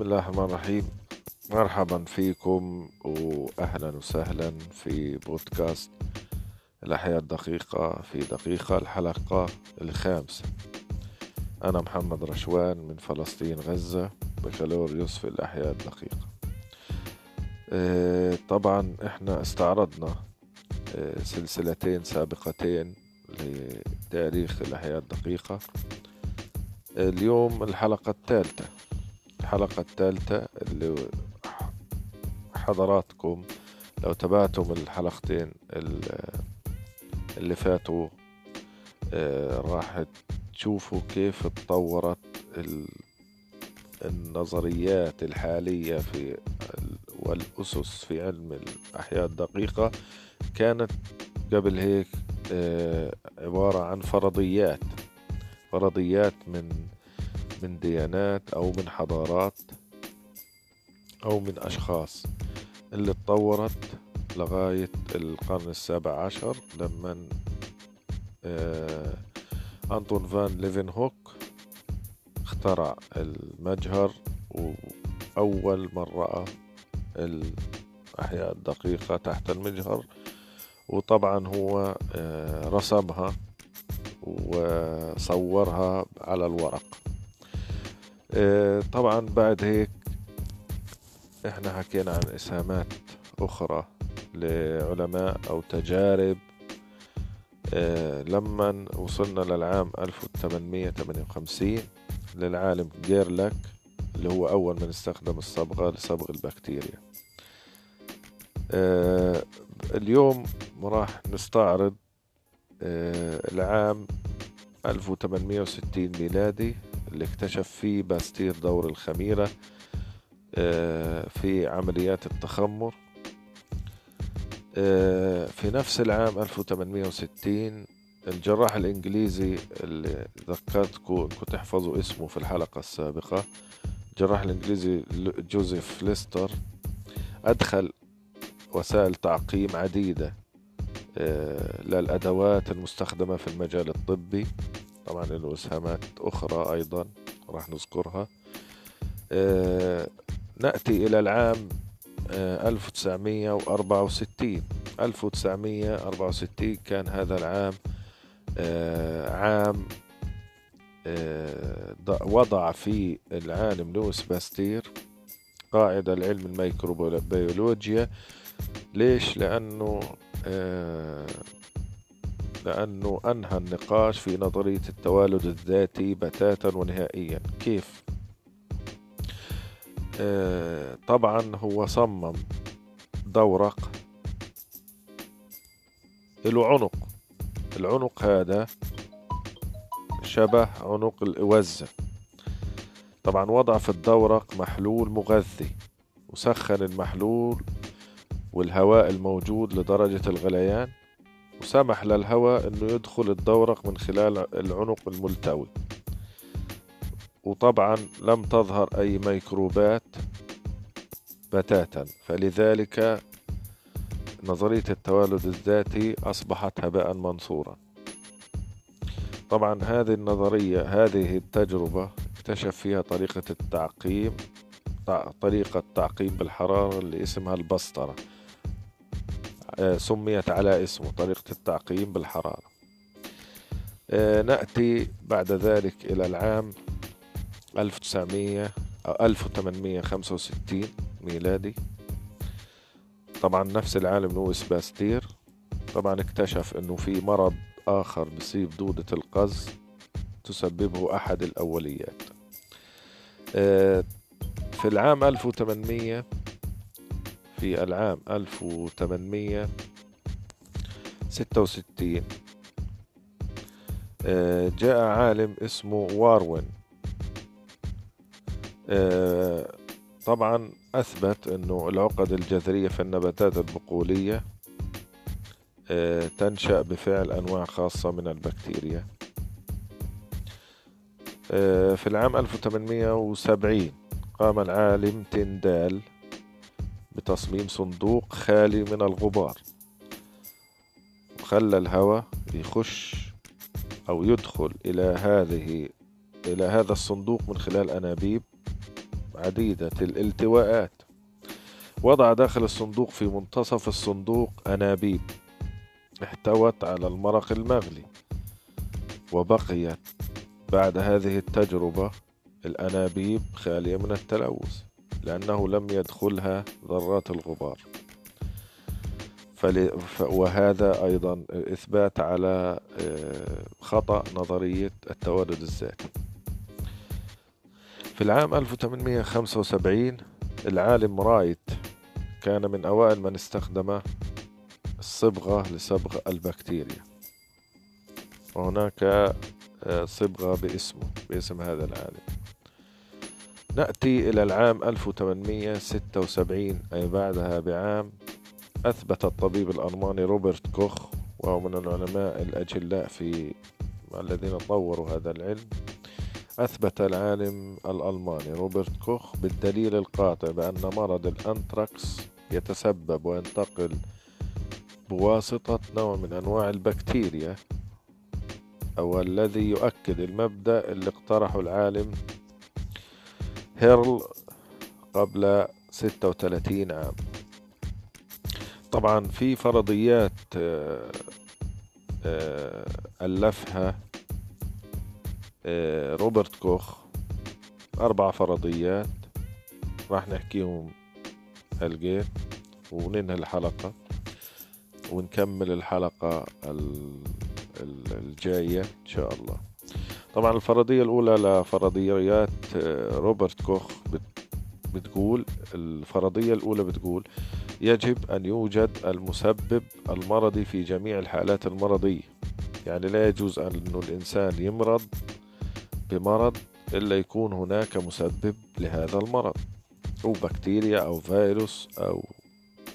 بسم الله الرحمن الرحيم. مرحبا فيكم واهلا وسهلا في بودكاست الأحياء الدقيقة في دقيقة الحلقة الخامسة. أنا محمد رشوان من فلسطين غزة بكالوريوس في الأحياء الدقيقة. آه، طبعا إحنا استعرضنا آه، سلسلتين سابقتين لتاريخ الأحياء الدقيقة. اليوم الحلقة الثالثة. الحلقة الثالثة اللي حضراتكم لو تابعتم الحلقتين اللي فاتوا آه، راح تشوفوا كيف تطورت النظريات الحالية في والأسس في علم الأحياء الدقيقة. كانت قبل هيك آه، عبارة عن فرضيات فرضيات من من ديانات أو من حضارات أو من أشخاص اللي اتطورت لغاية القرن السابع عشر لما آه أنطون فان ليفن هوك اخترع المجهر وأول من رأى الأحياء الدقيقة تحت المجهر. وطبعا هو آه رسمها وصورها على الورق. طبعا بعد هيك إحنا حكينا عن إسهامات أخرى لعلماء أو تجارب. آه، لما وصلنا للعام 1858 للعالم جيرلك اللي هو أول من استخدم الصبغة لصبغ البكتيريا. آه، اليوم راح نستعرض العام 1860 ميلادي. اللي اكتشف فيه باستير دور الخميرة آه، في عمليات التخمر. آه، في نفس العام 1860 الجراح الإنجليزي اللي ذكرتكم تحفظوا اسمه في الحلقة السابقة الجراح الإنجليزي جوزيف ليستر أدخل وسائل تعقيم عديدة آه، للأدوات المستخدمة في المجال الطبي. طبعا له إسهامات أخرى أيضا راح نذكرها. آه، نأتي إلى العام 1964 آه، 1964 كان هذا العام آه، عام وضع فيه العالم لويس باستير قاعدة لعلم الميكروبيولوجيا. ليش؟ لأنه لأنه أنهى النقاش في نظرية التوالد الذاتي بتاتا ونهائيا. كيف؟ آه طبعا هو صمم دورق له عنق العنق هذا شبه عنق الوزة طبعا وضع في الدورق محلول مغذي وسخن المحلول والهواء الموجود لدرجة الغليان. وسمح للهواء أنه يدخل الدورق من خلال العنق الملتوي. وطبعا لم تظهر أي ميكروبات بتاتا. فلذلك نظرية التوالد الذاتي أصبحت هباء منصورا. طبعا هذه النظرية هذه التجربة اكتشف فيها طريقة التعقيم طريقة تعقيم بالحرارة اللي اسمها البسطرة. سميت على اسمه طريقة التعقيم بالحرارة. آه، نأتي بعد ذلك إلى العام 1900 أو 1865 ميلادي. طبعا نفس العالم لويس باستير. طبعا اكتشف إنه في مرض آخر بصيب دودة القز تسببه أحد الأوليات. آه، في العام 1800 في العام 1866 آه، جاء عالم اسمه واروين. آه، طبعا أثبت أنه العقد الجذرية في النباتات البقولية آه، تنشأ بفعل أنواع خاصة من البكتيريا. في العام 1870 قام العالم تندال بتصميم صندوق خالي من الغبار. وخلى الهواء يخش أو يدخل إلى هذه إلى هذا الصندوق من خلال أنابيب عديدة الالتواءات. وضع داخل الصندوق في منتصف الصندوق أنابيب. احتوت على المرق المغلي. وبقيت بعد هذه التجربة الأنابيب خالية من التلوث. لأنه لم يدخلها ذرات الغبار. وهذا أيضا إثبات على آه، خطأ نظرية التوارد الذاتي. في العام 1875 العالم رايت كان من أوائل من استخدم الصبغة لصبغ البكتيريا. وهناك آه، صبغة باسمه باسم هذا العالم. نأتي إلى العام 1876 أي بعدها بعام أثبت الطبيب الألماني روبرت كوخ وهو من العلماء الأجلاء في الذين طوروا هذا العلم أثبت العالم الألماني روبرت كوخ بالدليل القاطع بأن مرض الأنتراكس يتسبب وينتقل بواسطة نوع من أنواع البكتيريا أو الذي يؤكد المبدأ اللي اقترحه العالم هنلي قبل 36 عام. طبعا في فرضيات آه، آه، ألفها آه، روبرت كوخ. أربع فرضيات راح نحكيهم هالجيت وننهي الحلقة ونكمل الحلقة الجاية إن شاء الله. طبعا الفرضية الأولى لفرضيات روبرت كوخ بتقول الفرضية الأولى بتقول يجب أن يوجد المسبب المرضي في جميع الحالات المرضية. يعني لا يجوز أن الإنسان يمرض بمرض إلا يكون هناك مسبب لهذا المرض أو بكتيريا أو فيروس أو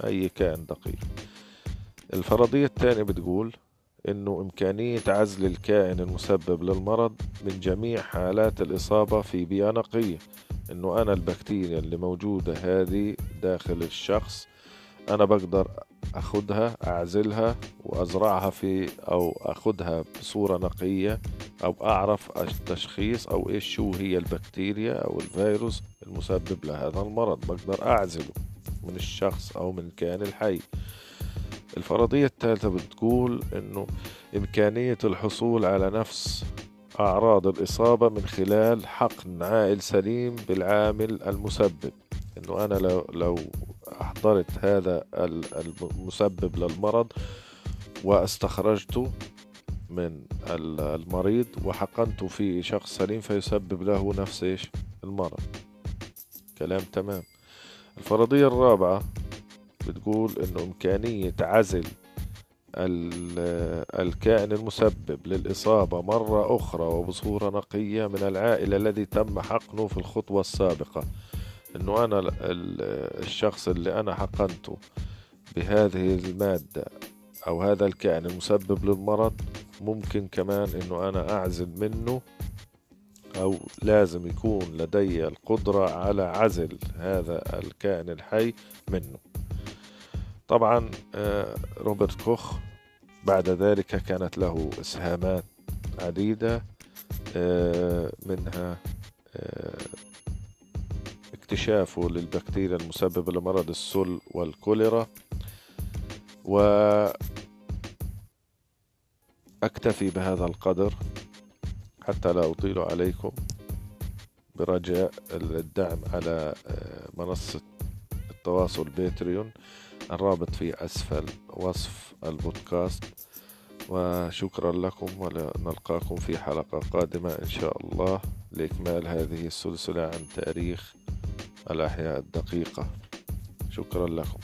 أي كائن دقيق. الفرضية الثانية بتقول إنه إمكانية عزل الكائن المسبب للمرض من جميع حالات الإصابة في بيئة نقية. إنه أنا البكتيريا اللي موجودة هذه داخل الشخص أنا بقدر أخدها أعزلها وأزرعها في أو أخدها بصورة نقية أو أعرف التشخيص أو إيش شو هي البكتيريا أو الفيروس المسبب لهذا المرض. بقدر أعزله من الشخص أو من الكائن الحي. الفرضية الثالثة بتقول إنه إمكانية الحصول على نفس أعراض الإصابة من خلال حقن عائل سليم بالعامل المسبب. إنه أنا لو, لو أحضرت هذا المسبب للمرض وأستخرجته من المريض وحقنته في شخص سليم فيسبب له نفس إيش؟ المرض. كلام تمام. الفرضية الرابعة بتقول إنه إمكانية عزل الكائن المسبب للإصابة مرة أخرى وبصورة نقية من العائلة الذي تم حقنه في الخطوة السابقة. إنه أنا الشخص اللي أنا حقنته بهذه المادة أو هذا الكائن المسبب للمرض ممكن كمان إنه أنا أعزل منه أو لازم يكون لدي القدرة على عزل هذا الكائن الحي منه. طبعا آه، روبرت كوخ بعد ذلك كانت له إسهامات عديدة آه، منها آه، اكتشافه للبكتيريا المسببة لمرض السل والكوليرا. و أكتفي بهذا القدر حتى لا أطيل عليكم برجاء الدعم على منصة التواصل باتريون. الرابط في أسفل وصف البودكاست وشكرا لكم ونلقاكم في حلقة قادمة إن شاء الله لإكمال هذه السلسلة عن تاريخ الأحياء الدقيقة. شكرا لكم.